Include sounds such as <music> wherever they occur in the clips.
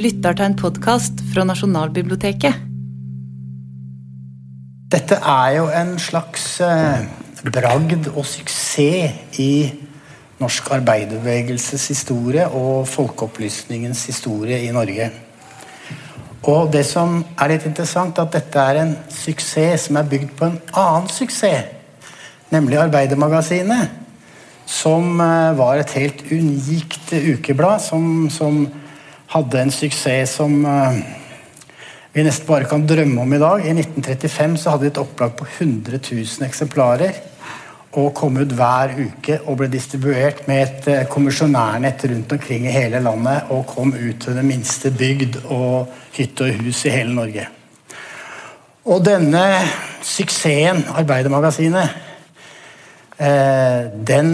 lytter til en podkast fra Nasjonalbiblioteket. Dette er jo en slags eh, bragd og suksess i norsk arbeiderbevegelses historie og folkeopplysningens historie i Norge. Og det som er litt interessant, er at dette er en suksess som er bygd på en annen suksess, nemlig Arbeidermagasinet. Som eh, var et helt unikt ukeblad som, som hadde en suksess som eh, vi nesten bare kan drømme om i dag. I 1935 så hadde de et opplag på 100 000 eksemplarer. Og kom ut hver uke og ble distribuert med et eh, kommisjonærnett rundt omkring i hele landet. Og kom ut til den minste bygd og hytte og hus i hele Norge. Og denne suksessen, Arbeidermagasinet, eh, den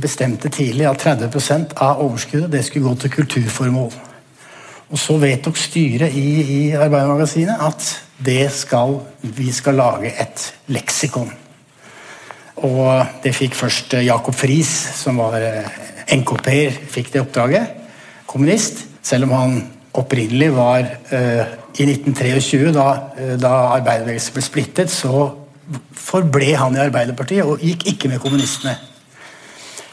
bestemte tidlig at 30% av overskuddet det skulle gå til kulturformål. Og så vedtok styret i, i Arbeidermagasinet at skal, vi skal lage et leksikon. Og det fikk først eh, Jacob Friis, som var eh, NKP-er, fikk det oppdraget. Kommunist. Selv om han opprinnelig var uh, I 1923, da, uh, da arbeiderbevegelsen ble splittet, så forble han i Arbeiderpartiet og gikk ikke med kommunistene.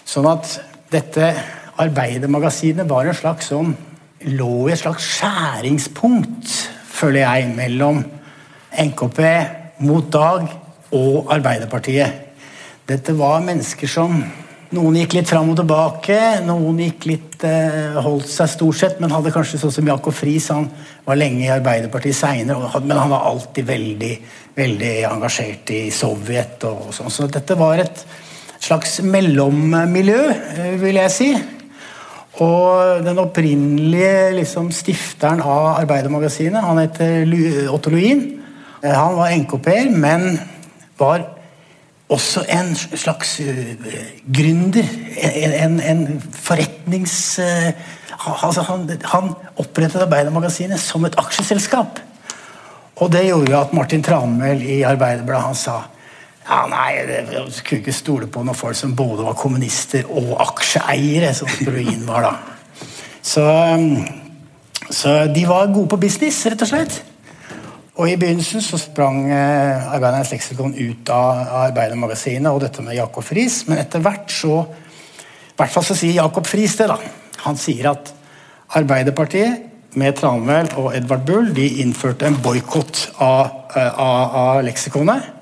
Sånn at dette Arbeidermagasinet var en slags sånn lå i et slags skjæringspunkt, føler jeg, mellom NKP, Mot Dag og Arbeiderpartiet. Dette var mennesker som Noen gikk litt fram og tilbake, noen gikk litt eh, holdt seg stort sett, men hadde kanskje sånn som Jakob Friis. Han var lenge i Arbeiderpartiet seinere, men han var alltid veldig, veldig engasjert i Sovjet. og sånn, Så dette var et slags mellommiljø, eh, vil jeg si. Og den opprinnelige liksom, stifteren av Arbeidermagasinet, han heter Otto Luin. Eh, han var NKP-er, men var også en slags uh, gründer. En, en, en forretnings... Uh, altså han, han, opprettet Arbeidermagasinet som et aksjeselskap. Og det gjorde at Martin Tranmæl i Arbeiderbladet sa ja, nei, Jeg skulle ikke stole på noen folk som både var kommunister og aksjeeiere, som Bruin var da. Så, så, de var gode på business, rett og slett. Og I begynnelsen så sprang eh, Arbeidernes leksikon ut av Arbeidermagasinet og dette med Jakob Friis, men etter hvert så I hvert fall så sier Jakob Friis det. da. Han sier at Arbeiderpartiet med Tranmæl og Edvard Bull de innførte en boikott av, eh, av, av leksikonet.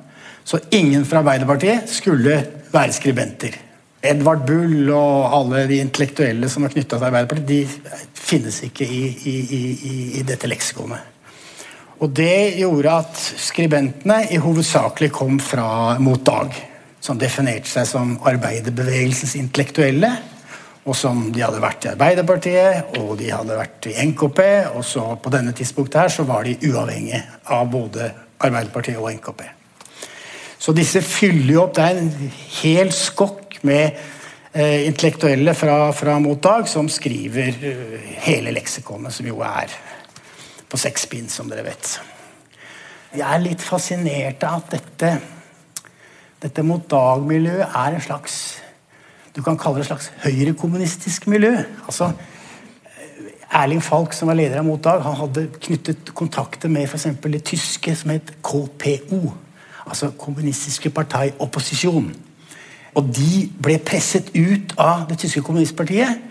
Så ingen fra Arbeiderpartiet skulle være skribenter. Edvard Bull og alle de intellektuelle som er knytta til Arbeiderpartiet, de finnes ikke i, i, i, i dette leksikonet. Og det gjorde at skribentene i hovedsakelig kom fra Mot Dag, som definerte seg som arbeiderbevegelsens intellektuelle, og som de hadde vært i Arbeiderpartiet og de hadde vært i NKP. Og så på denne tidspunktet her så var de uavhengige av både Arbeiderpartiet og NKP. Så disse fyller jo opp. Det er en hel skokk med eh, intellektuelle fra, fra Mottak som skriver uh, hele leksikonet, som jo er på seks bind, som dere vet. Jeg er litt fascinert av at dette, dette Mottak-miljøet er en slags Du kan kalle det et slags høyrekommunistisk miljø. altså Erling Falk, som var leder av Mottak, han hadde knyttet kontakter med f.eks. det tyske som het KPO altså kommunistiske parti opposisjon. Og de ble presset ut av det tyske kommunistpartiet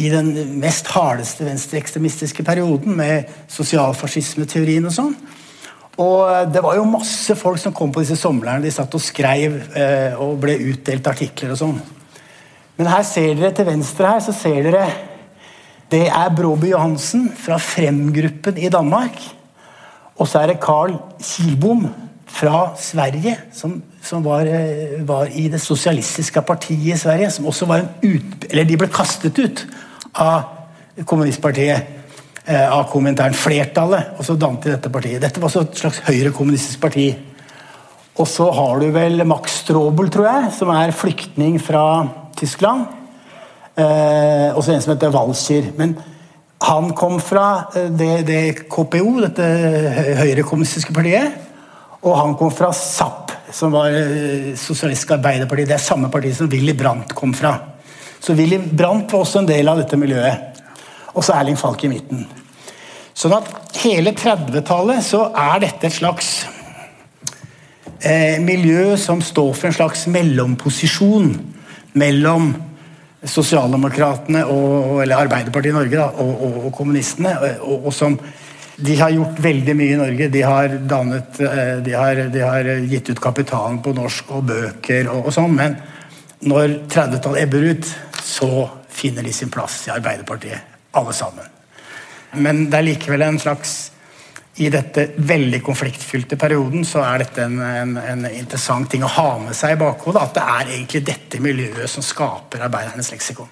i den mest hardeste venstreekstremistiske perioden, med sosialfascismeteorien og sånn. Og eh, det var jo masse folk som kom på disse somlerne. De satt og skrev eh, og ble utdelt artikler og sånn. Men her ser dere til venstre her, så ser dere Det er Bråby Johansen fra Frem-gruppen i Danmark. Og så er det Carl Kilbom fra Sverige, som, som var, eh, var, i det sosialistiske partiet i Sverige, som også var en ut... Eller de ble kastet ut av kommunistpartiet. Eh, av kommentaren flertallet, og så dannet de dette partiet. Dette var også et slags høyrekommunistisk parti. Og så har du vel Max Strobel, tror jeg, som er flyktning fra Tyskland. Eh, og så en som heter Walscher. Men han kom fra eh, det, det KPO, dette høyrekommunistiske partiet. Og han kom fra SAP, som var eh, Sosialistisk Arbeiderparti. Det er samme parti som Willy Brandt kom fra. Så Willy Brandt var også en del av dette miljøet. Og så Erling Falk i midten. Sånn at hele 30-tallet så er dette et slags eh, miljø som står for en slags mellomposisjon mellom sosialdemokratene og, eller Arbeiderpartiet i Norge da, og, og, og, kommunistene. Og, og, som De har gjort veldig mye i Norge. De har, dannet, eh, de har, de har gitt ut kapitalen på norsk og bøker og, sånn. Men når 30-tallet ebber ut, så finner de sin plass i Arbeiderpartiet. Alle sammen. Men det er likevel en slags i dette veldig konfliktfylte perioden så er dette en, en, en, interessant ting å ha med seg i bakhodet. At det er egentlig dette miljøet som skaper arbeidernes leksikon.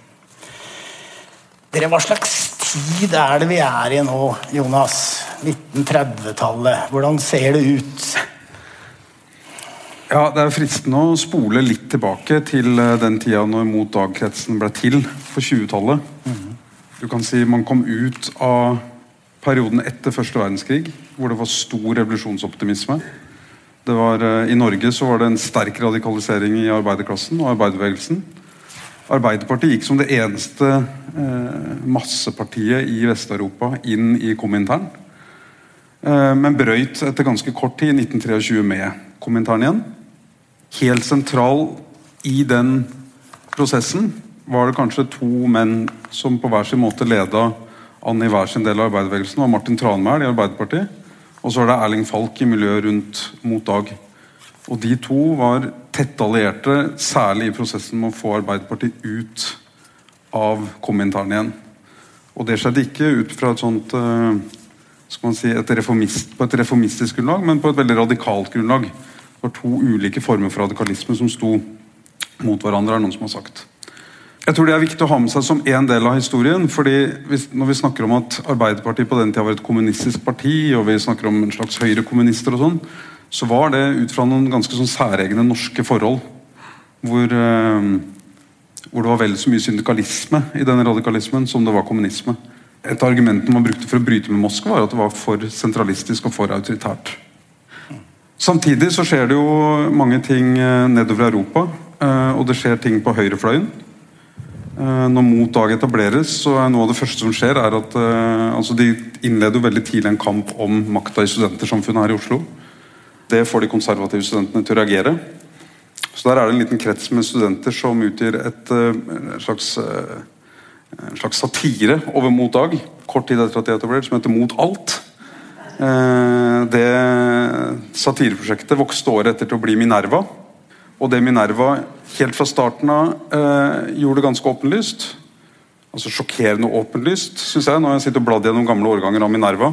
Dere, Hva slags tid er det vi er i nå, Jonas? 1930-tallet. Hvordan ser det ut? Ja, Det er fristende å spole litt tilbake til eh, den tida når Mot Dag-kretsen ble til, for 20-tallet. Mm. Du kan si Man kom ut av perioden etter første verdenskrig, hvor det var stor revolusjonsoptimisme. Var, eh, I Norge så var det en sterk radikalisering i arbeiderklassen og arbeiderbevegelsen. Arbeiderpartiet gikk som det eneste eh, massepartiet i Vest-Europa inn i Komintern. Eh, men brøyt etter ganske kort tid, i 1923, med Komintern igjen. Helt sentral i den prosessen var det kanskje to menn som på hver sin måte leda an i hver sin del av arbeiderbevegelsen var Martin Tranmæl i Arbeiderpartiet. Og så var det Erling Falk i miljøet rundt Mot Dag. Og De to var tette allierte, særlig i prosessen med å få Arbeiderpartiet ut av kommentaren igjen. Og Det skjedde ikke ut fra et sånt uh, skal man si, et reformist, på et reformistisk grunnlag, men på et veldig radikalt grunnlag. Det var to ulike former for radikalisme som sto mot hverandre, er noen som har sagt. Jeg tror det er viktig å ha med seg som en del av historien. fordi Når vi snakker om at Arbeiderpartiet på den tida var et kommunistisk parti, og vi snakker om en slags høyrekommunister og sånn, så var det ut fra noen ganske sånn særegne norske forhold. Hvor, eh, hvor det var vel så mye syndikalisme i denne radikalismen som det var kommunisme. Et argument man brukte for å bryte med Moskva, var at det var for sentralistisk og for autoritært. Samtidig så skjer det jo mange ting eh, nedover Europa, eh, og det skjer ting på høyrefløyen. Når Mot Dag etableres, så er noe av det første som skjer, er at altså de innleder veldig tidlig en kamp om makta i studentersamfunnet her i Oslo. Det får de konservative studentene til å reagere. Så Der er det en liten krets med studenter som utgjør et uh, slags, uh, en slags satire over Mot Dag. Kort tid etter at de er etablert, som heter Mot alt. Det satireprosjektet vokste året etter til å bli Minerva. Og det Minerva helt fra starten av eh, gjorde ganske åpenlyst, altså sjokkerende åpenlyst, syns jeg, når jeg sitter og bladde gjennom gamle årganger av Minerva,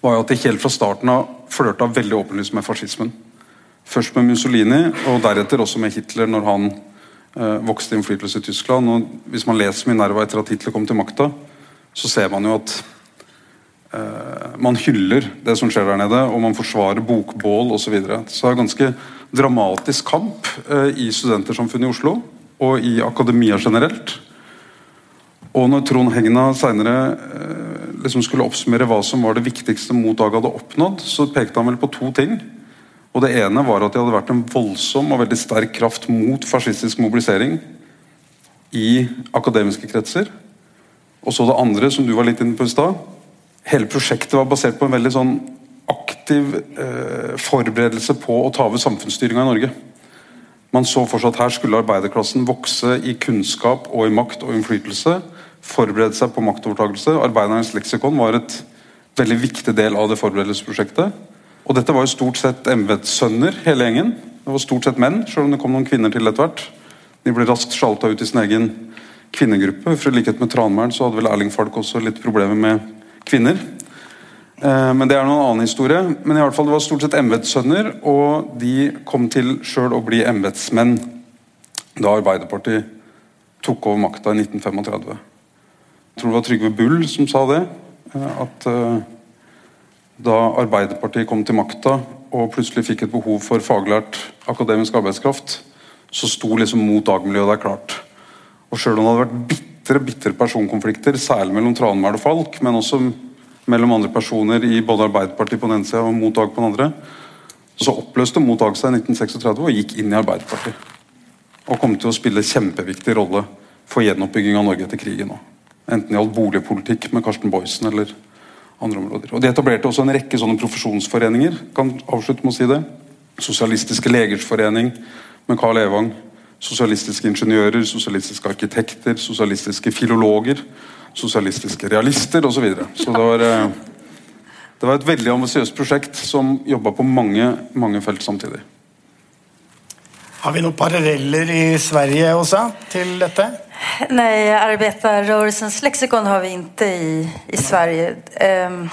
var jo at de helt fra starten av flørta veldig åpenlyst med fascismen. Først med Mussolini, og deretter også med Hitler når han eh, vokste innflytelse i Tyskland. og Hvis man leser Minerva etter at Hitler kom til makta, så ser man jo at eh, man hyller det som skjer der nede, og man forsvarer bokbål osv. Så, videre. så det er ganske dramatisk kamp eh, i studentersamfunnet i Oslo og i akademia generelt. Og når Trond Hegna senere eh, liksom skulle oppsummere hva som var det viktigste Modag hadde oppnådd, så pekte han vel på to ting. Og Det ene var at det hadde vært en voldsom og veldig sterk kraft mot fascistisk mobilisering i akademiske kretser. Og så det andre, som du var litt inne på i stad. Hele prosjektet var basert på en veldig sånn aktiv eh, forberedelse på å ta over samfunnsstyringa i Norge. Man så for seg at her skulle arbeiderklassen vokse i kunnskap og i makt og innflytelse. Forberede seg på maktovertakelse. Arbeidernes leksikon var et veldig viktig del av det forberedelsesprosjektet. Og dette var jo stort sett embetssønner, hele gjengen. Det var stort sett menn, selv om det kom noen kvinner til etter hvert. De ble raskt sjalta ut i sin egen kvinnegruppe. For i likhet med Tranmæren så hadde vel Erling Falk også litt problemer med kvinner. Eh, men det er noen annen historie. Men i hvert fall det var stort sett embetssønner, og de kom til sjøl å bli embetsmenn da Arbeiderpartiet tok over makta i 1935. Jeg tror det var Trygve Bull som sa det. Eh, at eh, da Arbeiderpartiet kom til makta og plutselig fikk et behov for faglært akademisk arbeidskraft, så sto liksom mot dagmiljøet der klart. Og Sjøl om det hadde vært bitre, bitre personkonflikter, særlig mellom Tranmæl og Falk, men også mellom andre personer i både Arbeiderpartiet på den ene sida og Mot Dag på den andre, så oppløste Mot Dag seg i 1936 og gikk inn i Arbeiderpartiet. Og kom til å spille kjempeviktig rolle for gjenoppbygging av Norge etter krigen. Enten det gjaldt boligpolitikk med Karsten Boysen eller andre områder. Og De etablerte også en rekke sånne profesjonsforeninger. kan avslutte med å si det. Sosialistiske legers forening med Carl Evang. Sosialistiske ingeniører, sosialistiske arkitekter, sosialistiske filologer. Sosialistiske realister osv. Så, videre. så det var, eh, det var et veldig ambisiøst prosjekt som jobba på mange, mange felt samtidig. Har vi noen paralleller i Sverige også til dette? Nei, arbetarrörelsens leksikon har vi ikke i, i Sverige. Um,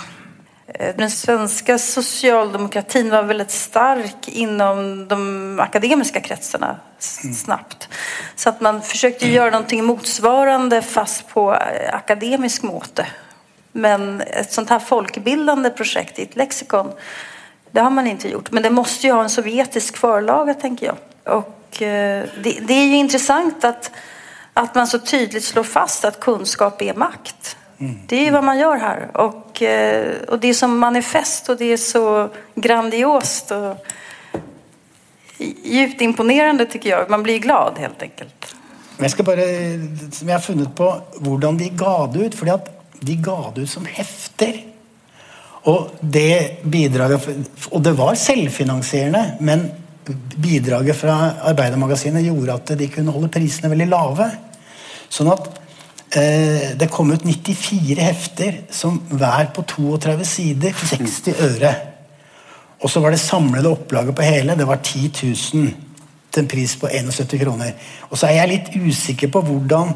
den svenske sosialdemokratien var veldig stark innom de akademiske kretsene snabbt. Så at man forsøkte å gjøre noe motsvarende, fast på eh, akademisk måte. Men et sånt her folkebildende prosjekt i et leksikon, det har man ikke gjort. Men det måtte jo ha en sovjetisk forlag, tenker jag. Och eh, det, det är ju intressant att, att man så tydligt slår fast att kunskap är makt. Mm. Det är ju vad man gör här. Och, eh, och det är som manifest och det är så grandiost och djupt imponerende, tycker jag. Man blir glad, helt enkelt. Jeg skal bare, som jeg har funnet på hvordan de ga det ut. fordi at de ga det ut som hefter. Og det bidraget Og det var selvfinansierende, men bidraget fra Arbeidermagasinet gjorde at de kunne holde prisene veldig lave. Sånn at eh, det kom ut 94 hefter som hver på 32 sider til 60 øre. Og så var det samlede opplaget på hele. Det var 10 000 til en pris på 71 kroner. Og så er jeg litt usikker på hvordan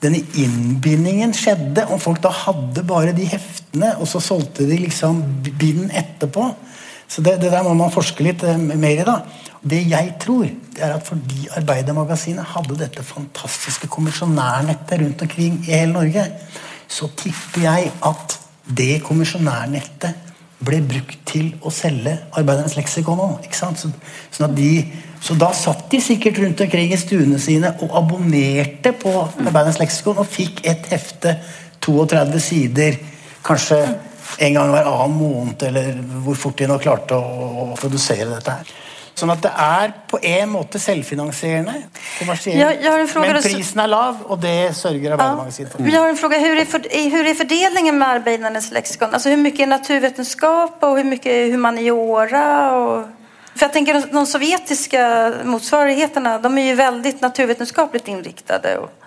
denne innbindingen skjedde. Om folk da hadde bare de heftene, og så solgte de liksom bind etterpå. Så det, det, der må man forske litt eh, mer i. da. Det jeg tror, det er at fordi Arbeidermagasinet hadde dette fantastiske kommisjonærnettet rundt omkring i hele Norge, så tipper jeg at det kommisjonærnettet ble brukt til å selge Arbeidernes leksikon òg. Så, sånn så da satt de sikkert rundt omkring i stuene sine og abonnerte på Arbeidernes leksikon og fikk et hefte, 32 sider, kanskje en gang hver annen måned, eller hvor fort de nå klarte å, å produsere dette her. Sånn at det er på en måte selvfinansierende. men prisen er lav, og det sørger Arbeidermagasinet for. Jeg har en fråga. Hvordan er, för, hur är fördelningen med Arbeidernes leksikon? Altså, Hvor mye er naturvetenskap og hvor mye er humaniora? Og... For jeg tenker, de sovjetiske motsvarighetene de er jo veldig naturvitenskapelig inriktade. Och...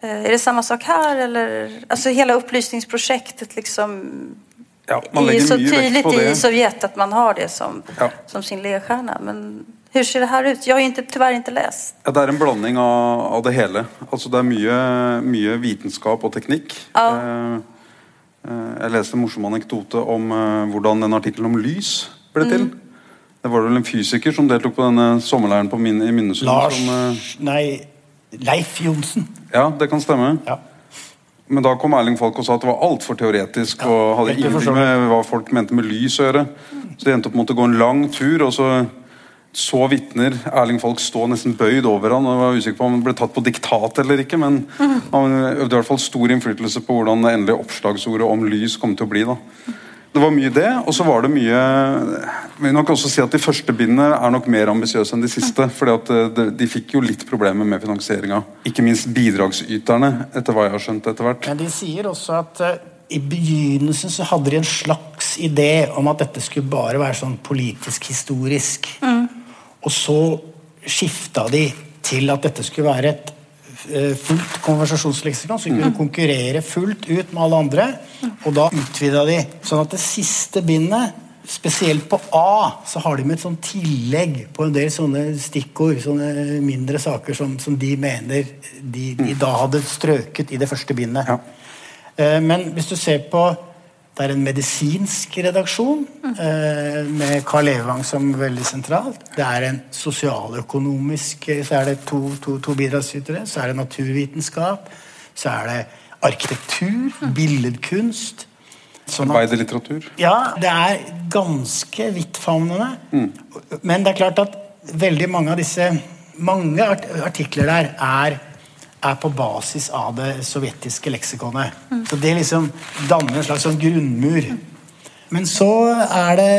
Eh, är det samme sak her, Eller, alltså hela upplysningsprojektet liksom ja, är ju så tydelig i Sovjet at man har det som, ja. som sin ledstjärna. Men hur ser det her ut? Jeg har inte, tyvärr inte läst. Ja, det er en blanding av, av det hele. Altså, det er mye, mye vitenskap og teknikk. Ja. Eh, eh, jeg leste en morsom anekdote om eh, hvordan den artikkelen om lys ble til. Mm. Det var vel en fysiker som deltok på denne sommerleiren på min, i Minnesund. Lars som, eh, Nei, Leif Johnsen. Ja, det kan stemme. Ja. Men da kom Erling Falk og sa at det var altfor teoretisk ja, og hadde ingenting med hva folk mente med lys å gjøre. Så de endte opp med å gå en lang tur, og så så vitner Erling Falk stå nesten bøyd over han, og var usikker på om han ble tatt på diktat eller ikke, men han øvde i hvert fall stor innflytelse på hvordan det endelige oppslagsordet om lys kom til å bli. da. Det var mye det, og så var det mye Jeg vil nok også si at De første bindene er nok mer ambisiøse enn de siste. fordi at eh, de, de fikk jo litt problemer med finansieringa. Ikke minst bidragsyterne, etter hva jeg har skjønt etter hvert. Men de sier også at uh, i begynnelsen så hadde de en slags idé om at dette skulle bare være sånn politisk historisk. Mm. Og så skifta de til at dette skulle være et Eh, fullt konversasjonsleksikon, så de kunne mm. konkurrere fullt ut med alle andre. Og da utvida de. Sånn at det siste bindet, spesielt på A, så har de med et sånn tillegg på en del sånne stikkord, sånne mindre saker som, som de mener de, de, da hadde strøket i det første bindet. Ja. Eh, men hvis du ser på det er en medisinsk redaksjon eh, med Carl Evang som veldig sentralt. Det er en sosialøkonomisk Så er det to, to, to bidragsytere. Så er det naturvitenskap. Så er det arkitektur, billedkunst. Sånn Arbeiderlitteratur. Ja, det er ganske vidtfavnende. Mm. Men det er klart at veldig mange av disse Mange artikler der er er på basis av det sovjetiske leksikonet. Mm. Så det liksom danner en slags sånn grunnmur. Men så er det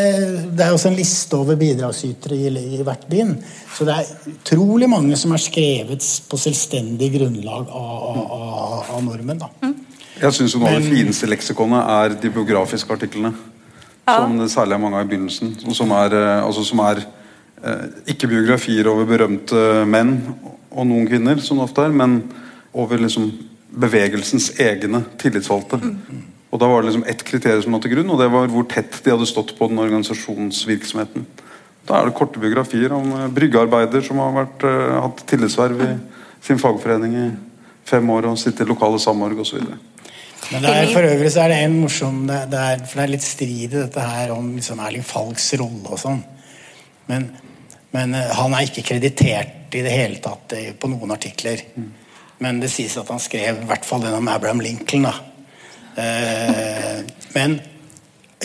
Det er også en liste over bidragsytere i, i, hvert bind. Så det er utrolig mange som er skrevet på selvstendig grunnlag av, av, av, av normen. da. Jeg syns noe av det fineste leksikonet er de biografiske artiklene. Som det særlig er mange av i begynnelsen. Som er, eh, altså, som er eh, ikke biografier over berømte menn og noen kvinner, som det ofte er, men over liksom bevegelsens egne tillitsvalgte. Og Da var det liksom ett kriterium som lå til grunn, og det var hvor tett de hadde stått på den organisasjonsvirksomheten. Da er det korte biografier om eh, bryggearbeider som har vært, uh, hatt tillitsverv i sin fagforening i fem år og sitter i lokale samorg osv. Men det er, for øvrig så er det en morsom det, det er, For det er litt strid i dette her om liksom Erling Falks rolle og sånn. Men, men eh, han er ikke kreditert i det hele tatt på noen artikler. Men det sies at han skrev i hvert fall den om Abraham Lincoln. Eh, men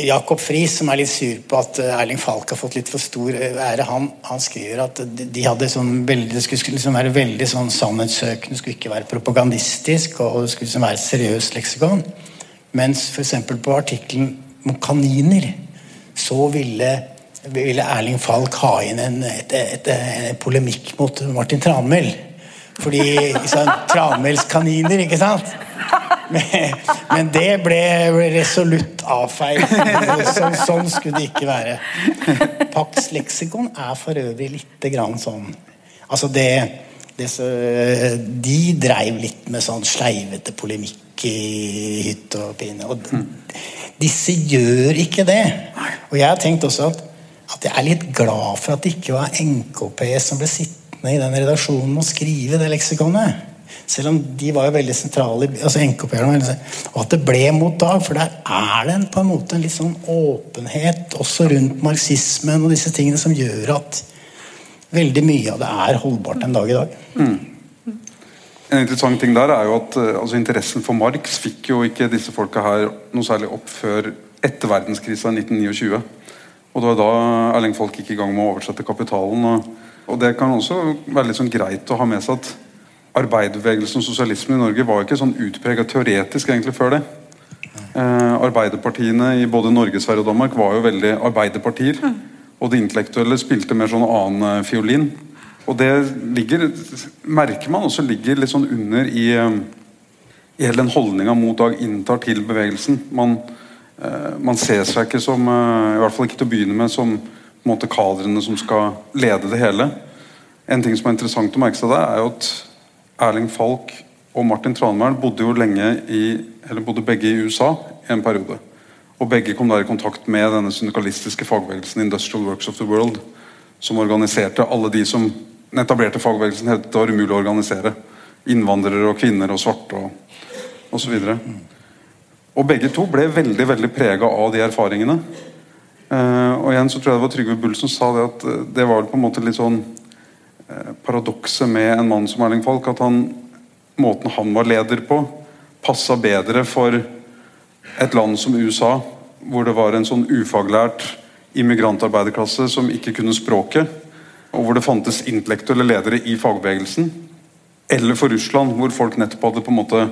Jakob Friis, som er litt sur på at eh, Erling Falk har fått litt for stor eh, ære, han, han skriver at de, de hadde sånn veldig, det skulle liksom være veldig sånn sannhetssøkende, skulle ikke være propagandistisk, og det skulle liksom være seriøst leksikon. Mens f.eks. på artikkelen om kaniner, så ville, ville Erling Falk ha inn en, et, et, en polemikk mot Martin Tranmæl. Fordi sånn, Tranmæls kaniner, ikke sant? Men, men det ble resolutt avfeid. Sånn, sånn skulle det ikke være. Pax leksikon er for øvrig lite grann sånn Altså det, det så, De dreiv litt med sånn sleivete polemikk i hytt og pine. Og disse gjør ikke det. Og jeg har tenkt også at, at jeg er litt glad for at det ikke var NKP som ble sittende i den redaksjonen og skrive det leksikonet. Selv om de var jo veldig sentrale, altså NKP-erne, og at det ble mot Dag. For der er det på en måte en litt sånn åpenhet også rundt marxismen og disse tingene som gjør at veldig mye av det er holdbart en dag i dag. En interessant ting der er jo at eh, altså, Interessen for Marx fikk jo ikke disse folka her noe særlig opp før etter verdenskrisa i 1929. Og Det var da Erling Falk gikk i gang med å oversette kapitalen. Og, og Det kan også være litt sånn greit å ha med seg at arbeiderbevegelsen og sosialismen i Norge var ikke sånn utpreget teoretisk egentlig før det. Eh, arbeiderpartiene i både Norge, Sverige og Danmark var jo veldig arbeiderpartier. Og de intellektuelle spilte mer sånn annen fiolin. Og det ligger, merker man også ligger litt sånn under i, eh, i hele den holdninga mot Dag inntar til bevegelsen. Man, man ser seg ikke som, eh, i hvert fall ikke til å begynne med, som måte kadrene som skal lede det hele. En ting som er interessant å merke seg der, er jo at Erling Falk og Martin Tranmæl bodde jo lenge i, eller bodde begge i USA i en periode. Og begge kom der i kontakt med denne syndikalistiske fagbevegelsen Industrial Works of the World, som organiserte alle de som den etablerte fagbevegelsen hevdet det var umulig å organisere. Innvandrere og kvinner og svarte og osv. Og begge to ble veldig veldig prega av de erfaringene. Eh, og igjen så tror jeg det var Trygve Bull som sa det at eh, det var på en måte litt sånn eh, paradokset med en mann som Erling Falk, at han, måten han var leder på, passa bedre for et land som USA, hvor det var en sånn ufaglært immigrantarbeiderklasse som ikke kunne språket, og hvor det fantes intellektuelle ledere i fagbevegelsen, eller for Russland, hvor folk nettopp hadde på en måte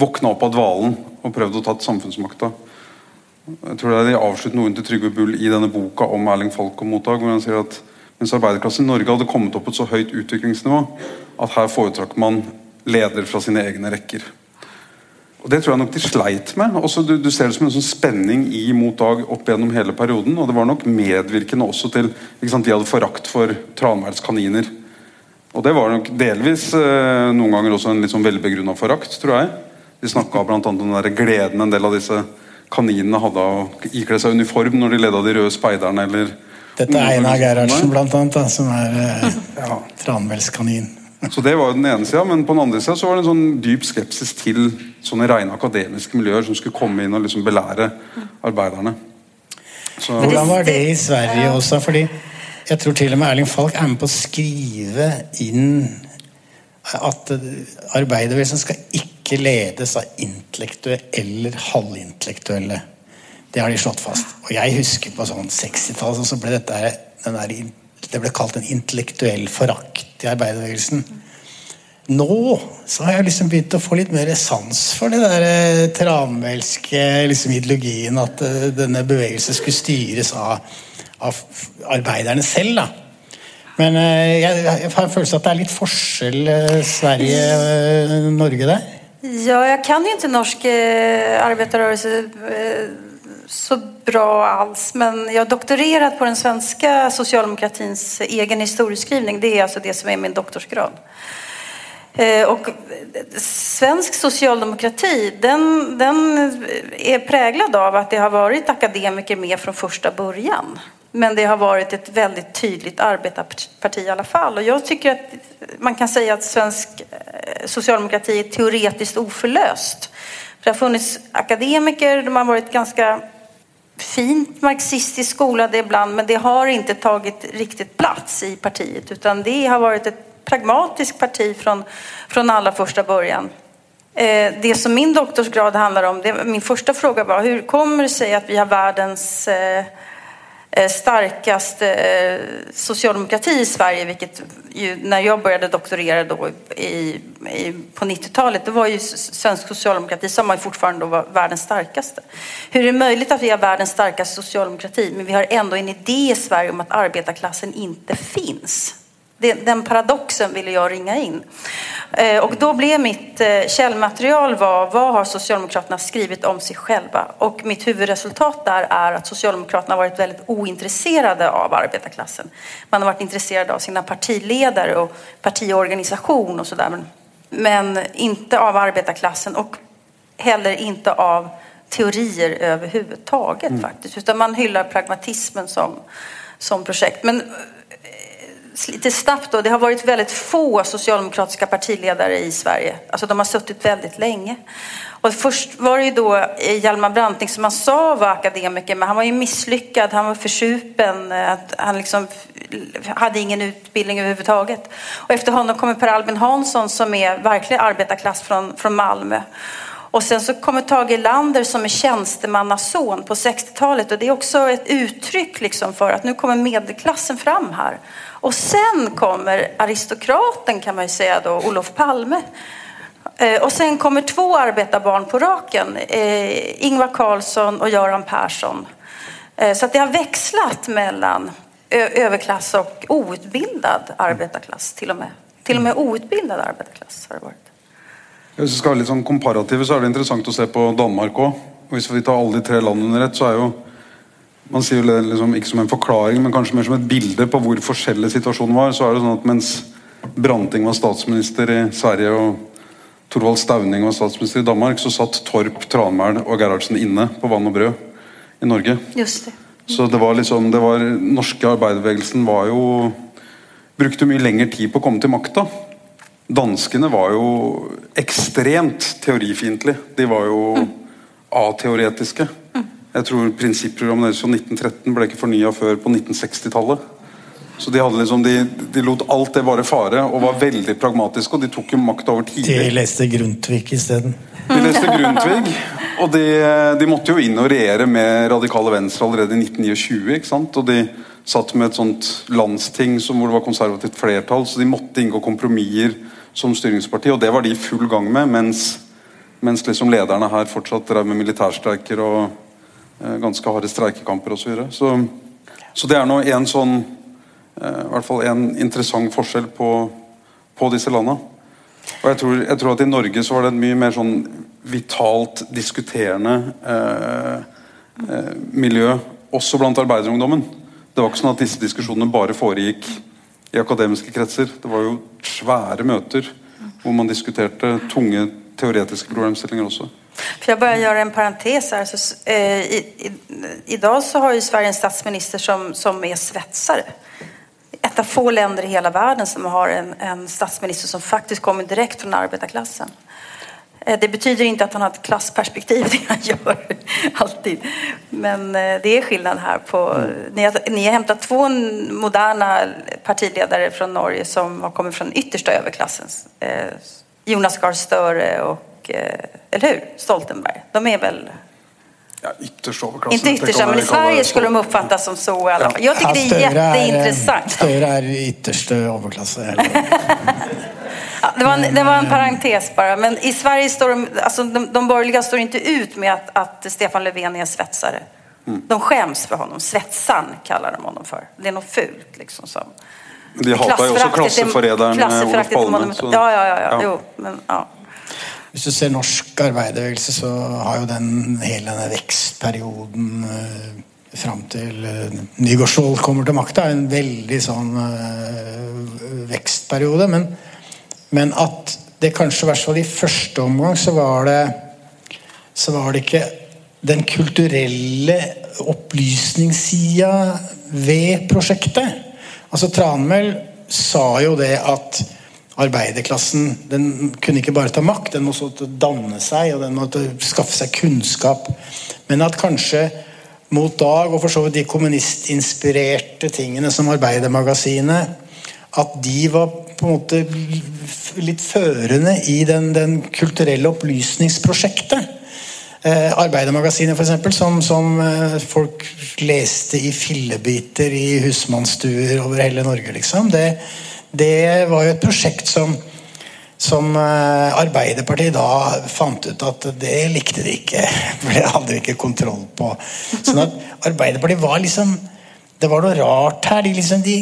våkna opp av dvalen og prøvd å tatt samfunnsmakta. Jeg tror det er De avsluttende ordene til Trygve Bull i denne boka om Erling Falk og Mottak, hvor han sier at mens arbeiderklassen i Norge hadde kommet opp på et så høyt utviklingsnivå at her foretrakk man leder fra sine egne rekker. Og Det tror jeg nok de sleit med. Også du, du ser det som en sånn spenning i Mot Dag opp gjennom hele perioden. Og det var nok medvirkende også til ikke sant, De hadde forakt for Tranmæls kaniner. Og det var nok delvis eh, noen ganger også en litt sånn velbegrunna forakt, tror jeg. De snakka bl.a. om den der gleden en del av disse kaninene hadde av å ikle seg uniform når de leda de røde speiderne, eller Dette er Einar Gerhardsen, blant annet, da, som er eh, <laughs> ja, Tranmælskanin. Så det var jo den ene sida, men på den andre sida så var det en sånn dyp skepsis til sånne rene akademiske miljøer som skulle komme inn og liksom belære arbeiderne. Så, Hvordan var det i Sverige også? Fordi jeg tror til og med Erling Falk er med på å skrive inn at arbeiderbevegelsen skal ikke ledes av intellektuelle eller halvintellektuelle. Det har de slått fast. Og jeg husker på sånn 60-tallet så ble dette den der, det ble kalt en intellektuell forakt i arbeiderbevegelsen. Nå så har jeg liksom begynt å få litt mer sans for det der eh, tranmælske liksom, ideologien at eh, denne bevegelsen skulle styres av, av arbeiderne selv. da. Men eh, jeg, jeg har en følelse at det er litt forskjell Sverige-Norge der. Ja, jag kan ju inte norsk eh, eh, så bra alls. Men jag har doktorerat på den svenska socialdemokratins egen historieskrivning. Det är alltså det som är min doktorsgrad. Eh, svensk socialdemokrati den, den är präglad av att det har varit akademiker med från första början. Men det har vært et veldig tydelig arbeiderparti i alle fall. Og jeg tycker man kan si at svensk sosialdemokrati er teoretisk uforløst. For Det har funnits akademiker, de har vært ganske fint marxistisk skolade ibland men det har ikke tatt riktig plass i partiet utan det har vært et pragmatisk parti fra från allra första. Eh, det som min doktorsgrad handler om, det, min første fråga var hur kommer det seg at vi har världens eh, Eh, starkaste eh, socialdemokrati i Sverige, vilket ju, när jag började doktorera då i, i, på 90-talet, det var ju svensk socialdemokrati som man fortfarande var världens starkaste. Hur är det möjligt att vi har världens starkaste socialdemokrati, men vi har ändå en idé i Sverige om att arbetarklassen inte finns? Den paradoxen ville jag ringa in. Eh, och då blev mitt eh, källmaterial var, vad har Socialdemokraterna skrivit om sig själva? Och mitt huvudresultat där är att Socialdemokraterna har varit väldigt ointresserade av arbetarklassen. Man har varit intresserad av sina partiledare och partiorganisation och sådär. Men, men inte av arbetarklassen och heller inte av teorier överhuvudtaget mm. faktiskt. Utan man hyllar pragmatismen som, som projekt. Men lite snabbt då, det har varit väldigt få socialdemokratiska partiledare i Sverige. Alltså de har suttit väldigt länge. Och först var det ju då Hjalmar Branting som man sa var akademiker, men han var ju misslyckad, han var försupen, han liksom hade ingen utbildning överhuvudtaget. Och efter honom kommer Per Albin Hansson som är verkligen arbetarklass från, från Malmö. Och sen så kommer Tage Lander som är tjänstemannason på 60-talet och det är också ett uttryck liksom för att nu kommer medelklassen fram här. Och sen kommer aristokraten kan man ju säga då, Olof Palme. Eh, och sen kommer två arbetarbarn på raken, eh, Ingvar Carlsson och Göran Persson. Eh, så att det har växlat mellan överklass och outbildad arbetarklass till och med. Till och med outbildad arbetarklass har det varit. Hvis vi skal ha litt sånn komparative, så er det interessant å se på Danmark òg. Hvis vi tar alle de tre landene under ett, så er jo man sier jo det liksom, ikke som en forklaring, men kanskje mer som et bilde på hvor forskjellig situasjonen var. så er det sånn at Mens Branting var statsminister i Sverige og Torvald Stauning var statsminister i Danmark, så satt Torp, Tranmæl og Gerhardsen inne på Vann og Brød i Norge. Just det. Så det var liksom, det var, norske arbeiderbevegelsen var jo brukte mye lengre tid på å komme til makta. Danskene var jo ekstremt teorifiendtlige. De var jo mm. ateoretiske. Mm. Jeg tror Prinsipprogrammet deres fra 1913 ble ikke fornya før på 1960-tallet. Så de, liksom, de, de, lot alt det bare fare og var veldig pragmatiske. Og de tok jo makt over tidlig. De leste Grundtvig isteden. De leste Grundtvig, og de, de, måtte jo inn og regjere med radikale venstre allerede i 1929. ikke sant? Og de satt med et sånt landsting som, hvor det var konservativt flertall, så de måtte inngå kompromisser som styringsparti, og det var de i full gang med, mens, mens liksom lederne her fortsatt drev med militærstreiker og eh, ganske harde streikekamper osv. Så, videre. så Så det er nå en sånn eh, hvert fall en interessant forskjell på, på disse landene. Og jeg tror, jeg tror, at I Norge så var det et mye mer sånn vitalt diskuterende eh, eh, miljø, også blant arbeiderungdommen. Det var ikke sånn at disse diskusjonene bare foregikk i akademiske kretser. Det var jo svære møter hvor man diskuterte tunge teoretiske problemstillinger også. For jeg bare gjør en parentes her. Så, eh, i, i, idag så har ju Sverige en statsminister som, som er svetsare. Et av få länder i hele verden som har en, en statsminister som faktisk kommer direkt från arbetarklassen. Eh, det betyder ikke at han har et klassperspektiv, <laughs> det han gjør alltid. Men eh, det er skillnad her På, mm. ni, har, ni har moderne partiledere fra partiledare från Norge som har kommet fra den ytterste overklassen. Jonas Gahr Støre og eller hur, Stoltenberg. De er vel Ja, ytterst overklassen. Ikke ytterst, men i Sverige skulle de oppfattes som så i alla fall. Jeg syns det er kjempeinteressant. Støre ytterste yttersta överklassen. <laughs> Ja, det, var en, det var en parentes bara. Men i Sverige står de, alltså de, de borgerliga står inte ut med att, att Stefan Löfven är svetsare. Mm. De skäms för honom. Svetsan kallar de honom för. Det är något fult liksom. Som. De hatar ju också klasseförrädaren Olof Palme. Ja, ja, ja. ja. Jo, men, ja. Hvis du ser norsk arbeiderbevegelse, så har jo den hele denne vekstperioden eh, fram til eh, Nygaardsvold kommer til makta, en veldig sånn eh, vekstperiode. Men, men, at det kanskje i hvert fall i første omgang så var det så var det ikke den kulturelle opplysningssida ved prosjektet. Altså Tranmæl sa jo det at arbeiderklassen den kunne ikke bare ta makt, den måtte danne seg og den måtte skaffe seg kunnskap. Men at kanskje mot dag, og for så vidt de kommunistinspirerte tingene som Arbeidermagasinet, at de var på en måte litt førende i den, den kulturelle opplysningsprosjektet. Eh, Arbeidermagasinet, f.eks., som, som eh, folk leste i fillebiter i husmannsstuer over hele Norge, liksom. Det, det var jo et prosjekt som, som eh, Arbeiderpartiet da fant ut at det likte de ikke. <laughs> For det hadde de ikke kontroll på. Sånn at Arbeiderpartiet var liksom Det var noe rart her. De, liksom, de,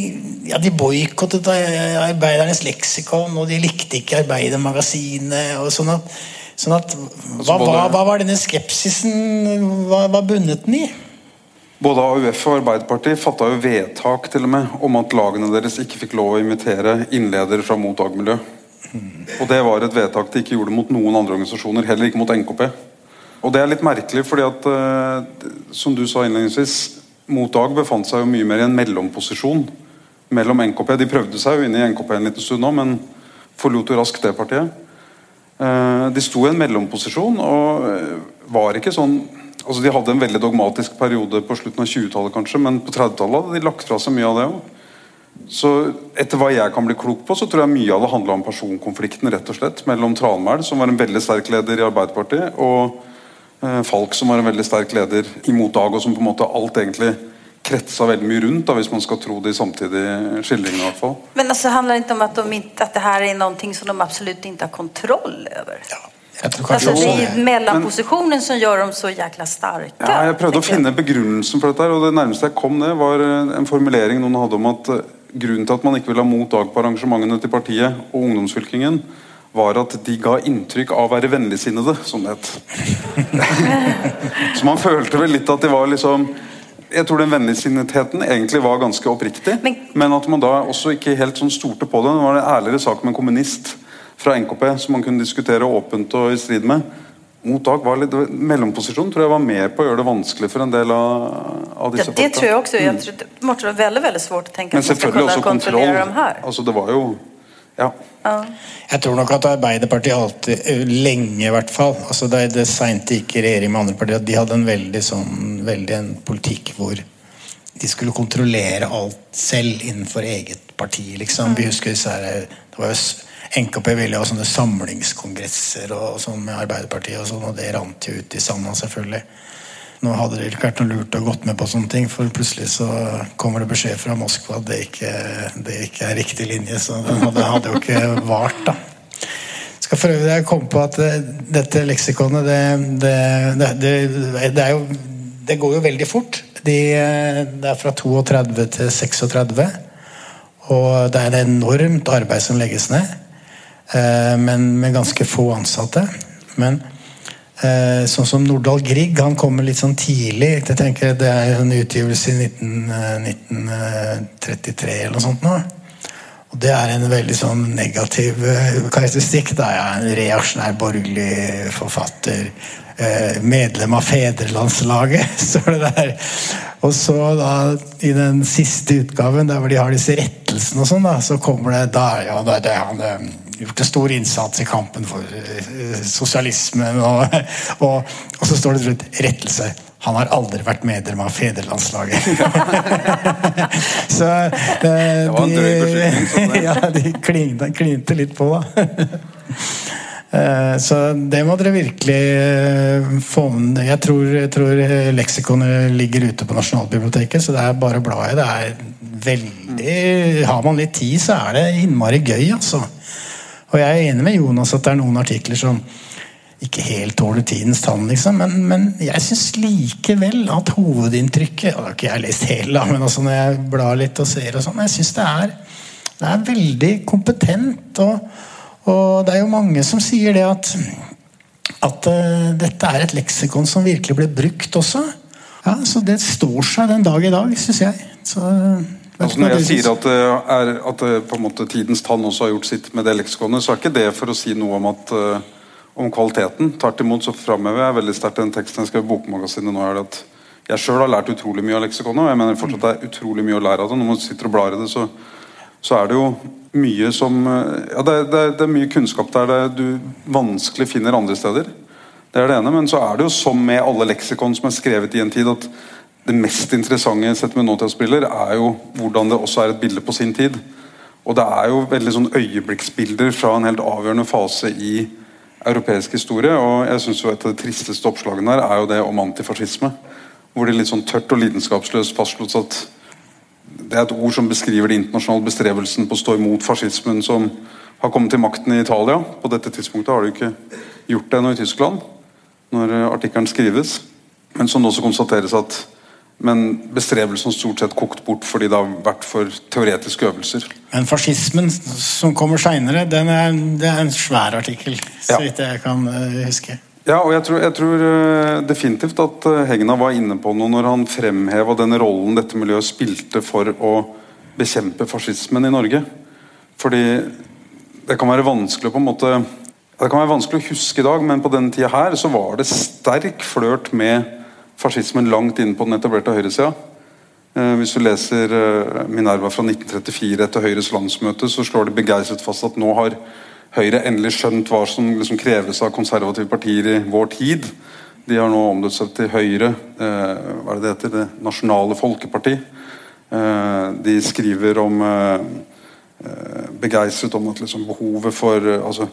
ja, de boikottet Arbeidernes leksikon, og de likte ikke Arbeidermagasinet. og sånn at, sånn at hva, hva, hva, var denne skepsisen Hva, hva bundet den i? Både AUF og Arbeiderpartiet fatta jo vedtak til og med om at lagene deres ikke fikk lov å invitere innledere fra Mot Dag-miljø. Og det var et vedtak de ikke gjorde mot noen andre organisasjoner, heller ikke mot NKP. Og det er litt merkelig, fordi at eh, som du sa innledningsvis, Mot Dag befant seg jo mye mer i en mellomposisjon mellom NKP. De prøvde seg jo inn i NKP en liten stund nå, men forlot jo raskt det partiet. Eh, de sto i en mellomposisjon og eh, var ikke sånn altså De hadde en veldig dogmatisk periode på slutten av 20-tallet, kanskje, men på 30-tallet hadde de lagt fra seg mye av det òg. Så etter hva jeg kan bli klok på, så tror jeg mye av det handla om personkonflikten rett og slett, mellom Tranmæl, som var en veldig sterk leder i Arbeiderpartiet, og Falk, som var en veldig sterk leder imot Dag, og som på en måte alt egentlig kretsa veldig mye rundt, da, hvis man skal tro de samtidige skildringene. i hvert fall. Men altså, handler det ikke om at, de, at det her er noe som de absolutt ikke har kontroll over? Ja. Altså, det er mellomposisjonen som gjør dem så jækla sterke. Ja, jeg prøvde å finne begrunnelsen for dette, og det nærmeste jeg kom det, var eh, en formulering noen hadde om at eh, grunnen til at man ikke ville ha mot Dag på arrangementene til partiet og ungdomsfylkingen, var at de ga inntrykk av å være vennligsinnede, som det het. <laughs> så man følte vel litt at de var liksom jeg tror den vennligsinnetheten egentlig var ganske oppriktig, men, men, at man da også ikke helt sånn stolte på det. Det var en ærligere sak med en kommunist fra NKP som man kunne diskutere åpent og i strid med. Mottak var litt Mellomposisjonen tror jeg var med på å gjøre det vanskelig for en del av, av disse ja, Det tror jeg også. Jeg tror det måtte være veldig veldig svårt å tenke Men selvfølgelig også kontroll. Altså, det var jo ja. ja. Jeg tror nok at Arbeiderpartiet alltid, eh, lenge i hvert fall altså Det det seint de gikk i regjering med andre partier, at de hadde en veldig sånn veldig en politikk hvor de skulle kontrollere alt selv innenfor eget parti. liksom. Vi husker disse her, det var jo NKP ville ha sånne samlingskongresser og sånn med Arbeiderpartiet, og sånn, og det rant jo ut i sanda, selvfølgelig. Nå hadde det ikke vært noe lurt å gått med på sånne ting, for plutselig så kommer det beskjed fra Moskva at det ikke, det ikke er riktig linje. Så det hadde, jo ikke vart, da. Skal for øvrig komme på at dette leksikonet, det, det, det, jo Det går jo veldig fort. De, det er fra 32 til 36. Og det er et enormt arbeid som legges ned. Eh, men med ganske få ansatte. Men eh, sånn som Nordahl Grieg, han kommer litt sånn tidlig. Jeg tenker Det er en utgivelse i 19, 1933 eh, eller noe sånt. nå. Og det er en veldig sånn negativ karakteristikk. Da er jeg en reaksjonær borgerlig forfatter. medlem av fedrelandslaget, <laughs> står det der. Og så da, i den siste utgaven, der hvor de har disse rettelsene og sånn, da, så kommer det da, ja, det, det, han, gjort en stor innsats i kampen for uh, sosialismen. Og, og, og, så står det rundt rettelse. Han har aldri vært medlem av fedrelandslaget. <laughs> så uh, de, <laughs> ja, de klinte, klinte, litt på, da. uh, <laughs> så det må dere virkelig få med. Jeg tror, jeg tror leksikonet ligger ute på Nasjonalbiblioteket, så det er bare å bla i. Det er veldig Har man litt tid, så er det innmari gøy, altså. Og jeg er enig med Jonas at det er noen artikler som ikke helt tåler tidens tann, liksom. Men, men jeg syns likevel at hovedinntrykket og Det har ikke jeg lest hele, men altså når jeg blar litt og ser og sånn, jeg syns det, det, er veldig kompetent. Og, og, det er jo mange som sier det at at uh, dette er et leksikon som virkelig ble brukt også. Ja, Så det står seg den dag i dag, syns jeg. Så, altså når jeg sier at, er, at på en måte tidens tann også har gjort sitt med det leksikonet, så er ikke det for å si noe om, at, om kvaliteten. Tvert imot så framhever jeg veldig sterkt den teksten jeg skrev i Bokmagasinet nå. er det at jeg sjøl har lært utrolig mye av leksikonet, og jeg mener fortsatt det er utrolig mye å lære av det. Når man sitter og blar i det, så, så er det jo mye som Ja, det, det, det er mye kunnskap der det du vanskelig finner andre steder. Det er det ene, Men så er det jo som med alle leksikon som er skrevet i en tid, at det mest interessante sett med nåtidsbriller er jo hvordan det også er et bilde på sin tid. Og det er jo veldig sånn øyeblikksbilder fra en helt avgjørende fase i europeisk historie. Og jeg synes jo et av de tristeste oppslagene her er jo det om antifascisme. Hvor det litt sånn tørt og lidenskapsløst fastslås at det er et ord som beskriver den internasjonale bestrebelsen på å stå imot fascismen som har kommet til makten i Italia. På dette tidspunktet har de ikke gjort det ennå i Tyskland når artikkelen skrives. Men som det også konstateres at men bestrebelsen stort sett kokt bort fordi det har vært for teoretiske øvelser. Men fascismen som kommer seinere, det er en svær artikkel, så vidt jeg kan eh, huske. Ja, og jeg tror, jeg tror eh, definitivt at Hegna var inne på noe når han fremheva den rollen dette miljøet spilte for å bekjempe fascismen i Norge. Fordi det kan være vanskelig på en måte det kan være vanskelig å huske i dag, men på denne tida her så var det sterk flørt med fascismen langt inn på den etablerte høyresida. Eh, hvis du leser eh, Minerva fra 1934 etter Høyres landsmøte, så slår de begeistret fast at nå har Høyre endelig skjønt hva som liksom kreves av konservative partier i vår tid. De har nå omdøpt seg til Høyre, eh, hva er det det heter, Det nasjonale folkeparti. De skriver om begeistret om at liksom behovet for altså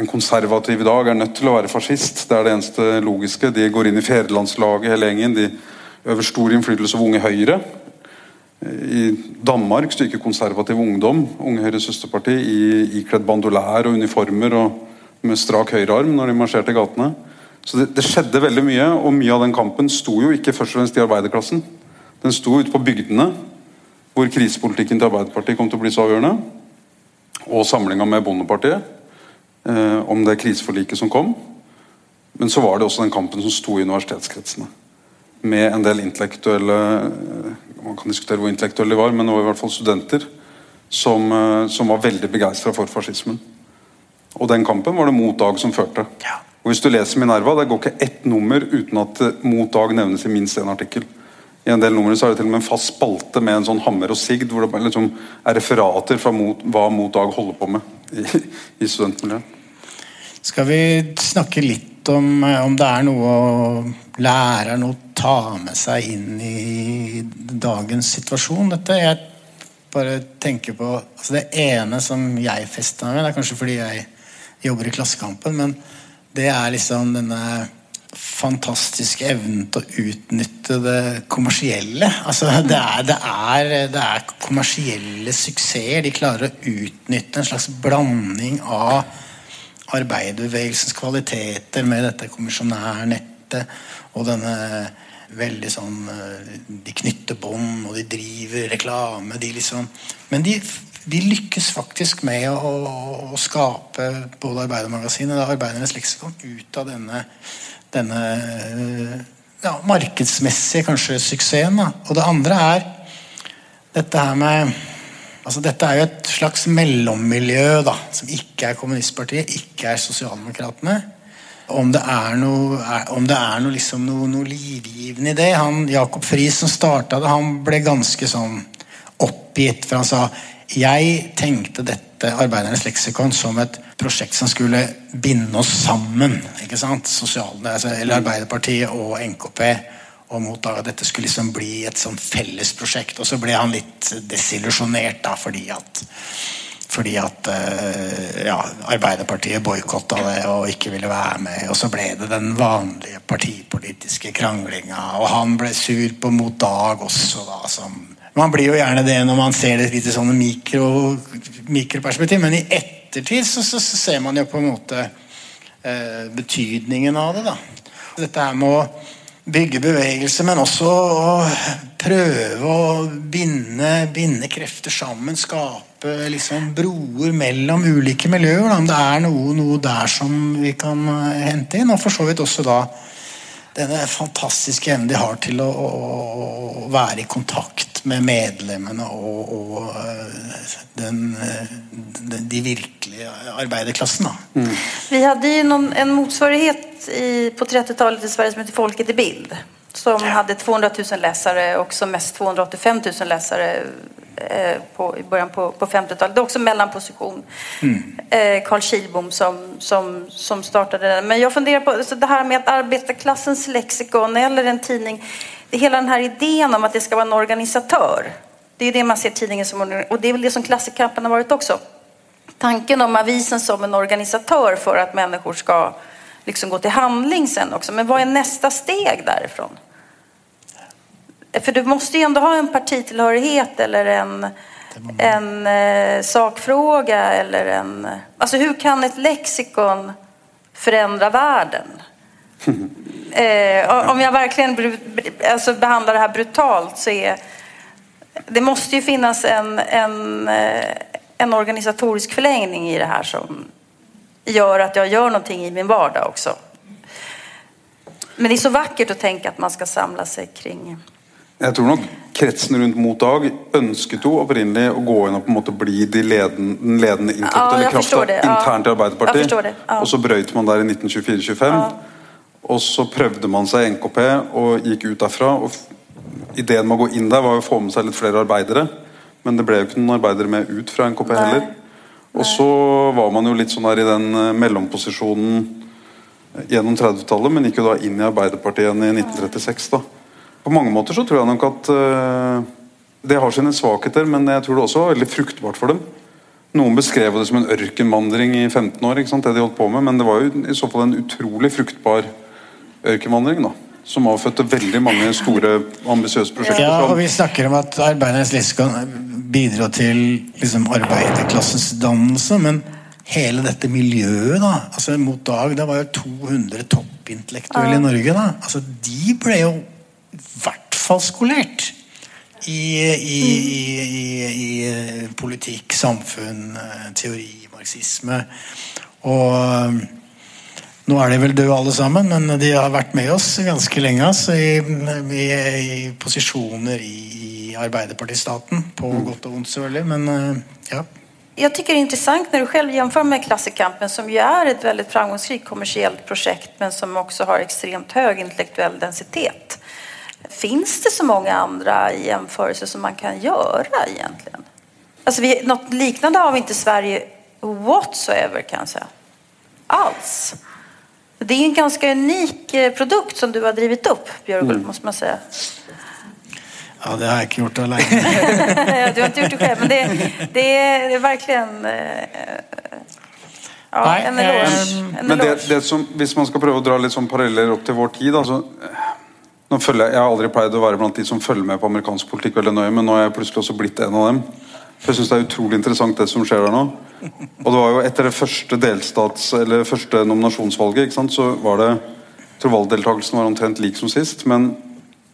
en konservativ i dag er nødt til å være fascist. Det er det eneste logiske. De går inn i fedrelandslaget hele gjengen. De øver stor innflytelse over Unge Høyre. I Danmark styrker konservativ ungdom Unge Høyres søsterparti i ikledd bandolær og uniformer og med strak høyrearm når de marsjerte i gatene. Så det, det, skjedde veldig mye, og mye av den kampen sto jo ikke først og fremst i arbeiderklassen. Den sto ute på bygdene, hvor krisepolitikken til Arbeiderpartiet kom til å bli så avgjørende. Og samlinga med Bondepartiet om det kriseforliket som kom. Men så var det også den kampen som sto i universitetskretsene. Med en del intellektuelle eh, Man kan diskutere hvor intellektuelle de var, men det var i hvert fall studenter som, eh, som var veldig begeistra for fascismen. Og den kampen var det Mot Dag som førte. Og Hvis du leser Minerva, det går ikke ett nummer uten at Mot Dag nevnes i minst én artikkel. I en del numre så er det til og med en fast spalte med en sånn hammer og sigd, hvor det liksom er referater fra mot, hva Mot Dag holder på med i, i studentmiljøet. Skal vi snakke litt om om det er noe læreren å ta med seg inn i dagens situasjon? Dette jeg bare tenker på altså Det ene som jeg fester med, det er kanskje fordi jeg jobber i Klassekampen, men det er liksom denne fantastiske evnen til å utnytte det kommersielle. Altså, det, er, det, er, det er kommersielle suksesser. De klarer å utnytte en slags blanding av arbeiderbevegelsens kvaliteter med dette kommisjonærnettet og denne veldig sånn eh, De knytter bånd, og de driver reklame. De liksom, men de, de lykkes faktisk med å, å skape både Arbeidermagasinet og Arbeidernes leksikon ut av denne denne ja, markedsmessige kanskje suksessen. Da. Og det andre er dette her med altså Dette er jo et slags mellommiljø da, som ikke er kommunistpartiet, ikke er Sosialdemokratene. Om det er noe, om det er noe, liksom noe, noe livgivende i det han, Jakob Friis som starta det, han ble ganske sånn oppgitt. For han sa jeg tenkte dette Arbeidernes leksikon som et prosjekt som skulle binde oss sammen. ikke sant? Sosiale, altså, eller Arbeiderpartiet og NKP. Og mot at dette skulle liksom bli et sånn fellesprosjekt. Og så ble han litt desillusjonert da, fordi at fordi at uh, ja, Arbeiderpartiet boikotta det og ikke ville være med. Og så ble det den vanlige partipolitiske kranglinga. Og han ble sur på Mot Dag også, da, som Man blir jo gjerne det når man ser det litt i sånne mikro, mikroperspektiv, men i ettertid så, så, så, ser man jo på en måte eh, betydningen av det. da. Dette her med å bygge bevegelse, men også å prøve å binde, binde krefter sammen. Skape liksom broer mellom ulike miljøer. Da. Om det er noe, noe der som vi kan eh, hente inn. Og for så vidt også da denne fantastiske evnen de har til å, å, å, være i kontakt med medlemmene og, og eh, den, den, de virkelige arbeiderklassen. Mm. Vi hadde noen, en motsvarighet i, på 30-tallet i Sverige som heter Folket i bild. Som ja. hadde 200 000 lesere, og som mest 285 000 lesere Eh, på, i början på, på 50-talet. Det är också mellanposition. Mm. Eh, Carl Kilbom som, som, som startade det. Men jag funderar på så det här med att arbetarklassens lexikon eller en tidning. Det är hela den här idén om att det ska vara en organisatör. Det är det man ser tidningen som. Och det är väl det som Klassikampen har varit också. Tanken om avisen som en organisatör för att människor ska liksom gå till handling sen också. Men vad är nästa steg därifrån? För du måste ju ändå ha en partitillhörighet eller en, en eh, sakfråga eller en... Alltså hur kan ett lexikon förändra världen? <laughs> eh, om jag verkligen alltså, behandlar det här brutalt så är... Det måste ju finnas en, en, eh, en organisatorisk förlängning i det här som gör att jag gör någonting i min vardag också. Men det är så vackert att tänka att man ska samla sig kring Jeg tror nok kretsen rundt Mot Dag ønsket jo opprinnelig å gå inn og på en måte bli de ledende, den ledende intellektuelle ja, krafta ja. internt i Arbeiderpartiet. Ja. Og så brøyt man der i 1924-25. Og så prøvde man seg i NKP og gikk ut derfra. og Ideen med å gå inn der var å få med seg litt flere arbeidere. Men det ble jo ikke noen arbeidere med ut fra NKP Nei. heller. Og så var man jo litt sånn der i den eh, mellomposisjonen gjennom 30-tallet, men gikk jo da inn i Arbeiderpartiet igjen i 1936. da. På mange måter så tror jeg nok at uh, det har sine svakheter, men jeg tror det også var veldig fruktbart for dem. Noen beskrev det som en ørkenvandring i 15 år, ikke sant, det de holdt på med, men det var jo i så fall en utrolig fruktbar ørkenvandring. da som avfødte veldig mange store, ambisiøse prosjekter. Ja, og Vi snakker om at arbeidernes liste bidro til liksom, arbeiderklassens dannelse, men hele dette miljøet da, altså mot dag, Det var jo 200 toppintellektuelle i Norge. da, altså De ble jo hvert fall skolert i, i, i, i eh, politikk, samfunn, eh, teori, marxisme. Og eh, nå er de vel døde alle sammen, men de har vært med oss ganske lenge. Altså, i, i, posisjoner i, Arbeiderpartistaten. På mm. godt og vondt, selvfølgelig. Men ja. Jag tycker det är intressant när du själv jämför med Klassikampen som ju är ett väldigt framgångsrikt kommersiellt projekt men som också har extremt hög intellektuell densitet. Finns det så mange andre jämförelser som man kan gjøre egentlig? Alltså vi, något liknande har vi ikke i Sverige whatsoever kan jag säga. Alls. Det er en ganske unik eh, produkt som du har drivit opp, Björgulf, mm. måste man säga. Ja, det har jeg ikke gjort alene. <laughs> du har ikke gjort det selv, men det, det er verkligen en ja, en eloge. Men det, det som, hvis man skal prøve å dra litt sånn paralleller opp til vår tid altså, jeg, jeg har aldri pleid å være blant de som følger med på amerikansk politikk veldig nøye, men nå er jeg plutselig også blitt en av dem. For jeg synes Det er utrolig interessant det som skjer der nå. Og det var jo Etter det første delstats, eller første nominasjonsvalget ikke sant, så var det tror valgdeltakelsen var omtrent lik som sist, men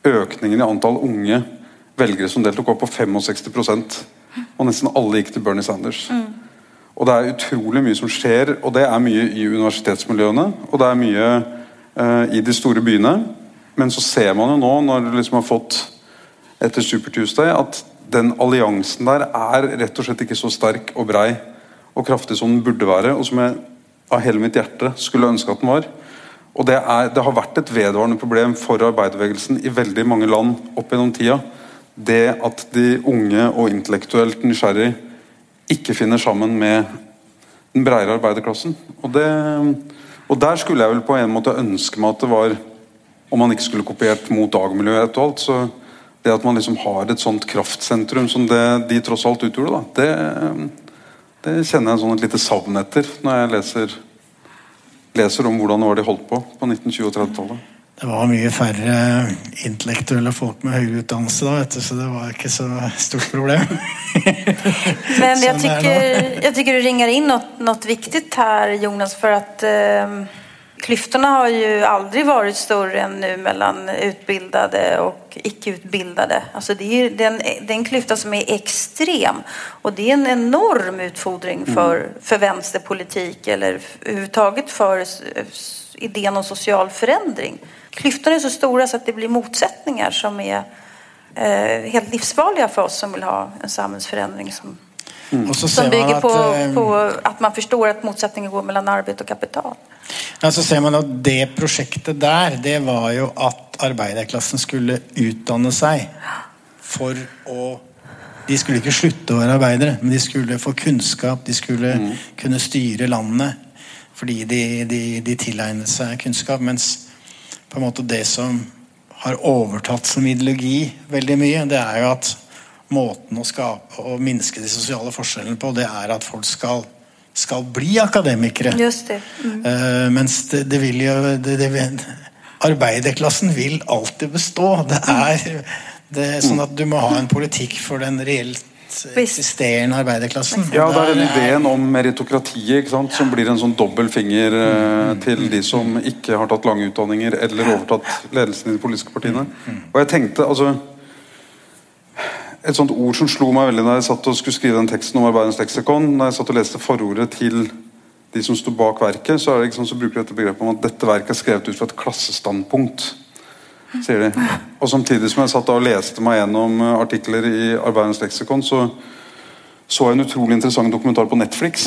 økningen i antall unge velgere som deltok, var på 65% Og nesten alle gikk til Bernie Sanders. Mm. Og Det er utrolig mye som skjer, og det er mye i universitetsmiljøene og det er mye uh, i de store byene. Men så ser man jo nå, når du liksom har fått etter Super Tuesday, at den alliansen der er rett og slett ikke så sterk og brei og kraftig som den burde være, og som jeg av hele mitt hjerte skulle ønske at den var. Og det, er, det har vært et vedvarende problem for arbeiderbevegelsen i veldig mange land opp gjennom tida. Det at de unge og intellektuelt nysgjerrig ikke finner sammen med den bredere arbeiderklassen. Og, det, og der skulle jeg vel på en måte ønske meg at det var om man ikke skulle kopiert mot Dag-miljøet og alt, så det at man liksom har et sånt kraftsentrum som det de tross alt utgjorde, da, det, det kjenner jeg sånn et lite savn etter når jeg leser, leser om hvordan det var de holdt på på 1920- og 30-tallet. Det var mye færre intellektuelle folk med høyere utdannelse da, så det var ikke så stort problem. <laughs> Men jeg tycker, jag tycker du ringer inn noe, noe viktig her, Jonas, for at uh klyftorna har ju aldrig varit större än nu mellan utbildade och icke-utbildade. Alltså det, är, det, är en, det är en klyfta som är extrem och det är en enorm utfordring för, mm. för vänsterpolitik eller överhuvudtaget för idén om social förändring. Klyftorna är så stora så att det blir motsättningar som är eh, helt livsfarliga för oss som vill ha en samhällsförändring som Mm. som bygger at, på, eh, på, at man forstår at motsetningen går mellom arbeid og kapital. Ja, så ser man at Det prosjektet der det var jo at arbeiderklassen skulle utdanne seg for å De skulle ikke slutte å være arbeidere, men de skulle få kunnskap. De skulle mm. kunne styre landet fordi de, de, de tilegnet seg kunnskap. Mens på en måte det som har overtatt som ideologi veldig mye, det er jo at måten å skape og minske de sosiale forskjellene på, det er at folk skal, skal bli akademikere. Just det. Mm. Uh, mens det, det, vil jo det, det, Arbeiderklassen vil alltid bestå. Det er, det er sånn at du må ha en politikk for den reelt eksisterende arbeiderklassen. Ja, det er den ideen om meritokratiet som blir en sånn dobbel finger uh, til de som ikke har tatt lange utdanninger eller overtatt ledelsen i de politiske partiene. Mm. Og jeg tenkte, altså et sånt ord som slo meg veldig da jeg satt og skulle skrive den teksten om Arbeiderens leksikon. Da jeg satt og leste forordet til de som sto bak verket, så, sånn, så bruker de dette begrepet om at dette verket er skrevet ut fra et klassestandpunkt. sier de. Og Samtidig som jeg satt og leste meg gjennom eh, artikler i Arbeiderens leksikon, så så jeg en utrolig interessant dokumentar på Netflix.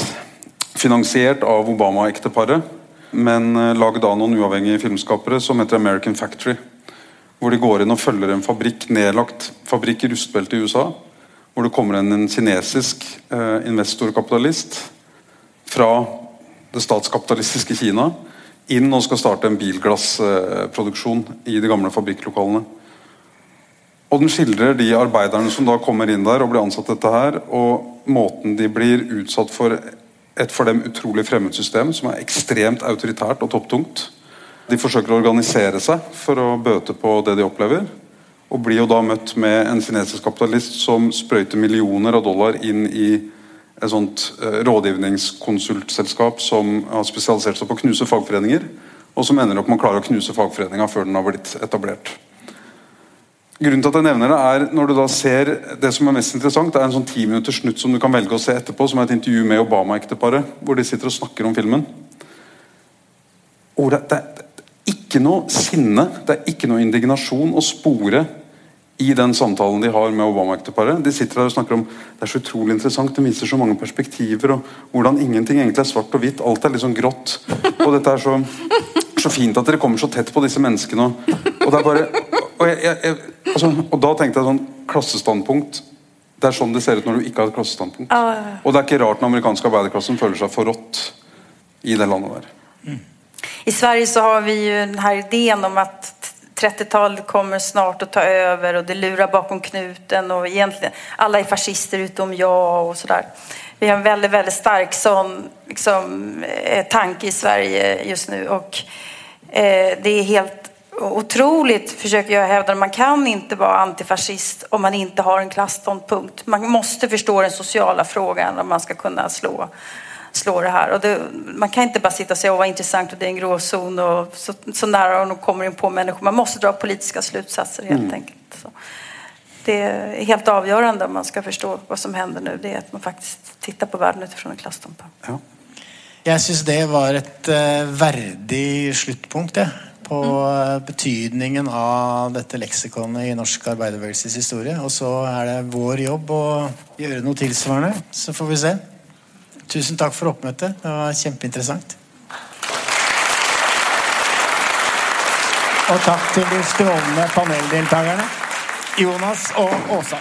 Finansiert av Obama-ekteparet, men eh, lagd av noen uavhengige filmskapere, som heter American Factory hvor de går inn og følger en fabrikk, nedlagt fabrikk i rustbeltet i USA. Hvor det kommer inn en kinesisk eh, investorkapitalist fra det statskapitalistiske Kina inn og skal starte en bilglassproduksjon eh, i de gamle fabrikklokalene. Og Den skildrer de arbeiderne som da kommer inn der og blir ansatt dette her, og måten de blir utsatt for et for dem utrolig fremmed system som er ekstremt autoritært og topptungt de forsøker å organisere seg for å bøte på det de opplever. Og blir jo da møtt med en kinesisk kapitalist som sprøyter millioner av dollar inn i et sånt eh, rådgivningskonsultselskap som har spesialisert seg på å knuse fagforeninger, og som ender opp med å klare å knuse fagforeninga før den har blitt etablert. Grunnen til at jeg nevner det er når du da ser Det som er mest interessant, det er en sånn ti minutters snutt som du kan velge å se etterpå, som er et intervju med Obama-ekteparet, hvor de sitter og snakker om filmen. Og det, det, ikke noe sinne, det er ikke noe indignasjon å spore i den samtalen de har med Obama-ekteparet. De sitter der og snakker om det er så utrolig interessant, det viser så mange perspektiver, og hvordan ingenting egentlig er svart og hvitt. Alt er liksom grått. Og dette er så, så fint at dere kommer så tett på disse menneskene. Og, og det bare og, jeg, jeg, jeg, altså, og da tenkte jeg sånn Klassestandpunkt Det er sånn det ser ut når du ikke har et klassestandpunkt. Og det er ikke rart den amerikanske arbeiderklassen føler seg forrådt i det landet der. I Sverige så har vi ju den här idén om att 30-talet kommer snart att ta över och det lurar bakom knuten och egentligen alla är fascister utom jag och sådär. Vi har en väldigt, väldigt stark sån liksom, eh, tanke i Sverige just nu och eh, det är helt otroligt, försöker jag hävda, man kan inte vara antifascist om man inte har en klassståndpunkt. Man måste förstå den sociala frågan om man ska kunna slå slå det här. Och det, man kan inte bara sitta och säga att vad intressant och det är en gråzon och så, så nära de kommer in på människor. Man måste dra politiska slutsatser helt mm. enkelt. Så. Det är helt avgörande om man ska förstå vad som händer nu. Det är att man faktiskt tittar på världen utifrån en klassståndpunkt. Ja. Jeg syns det var et uh, verdig sluttpunkt ja, på mm. betydningen av dette leksikonet i norsk arbeiderbevegelses historie. Og så er det vår jobb å gjøre noe tilsvarende. Så får vi se. Tusen takk for oppmøtet. Det var kjempeinteressant. Og takk til de strålende paneldeltakerne Jonas og Åsa.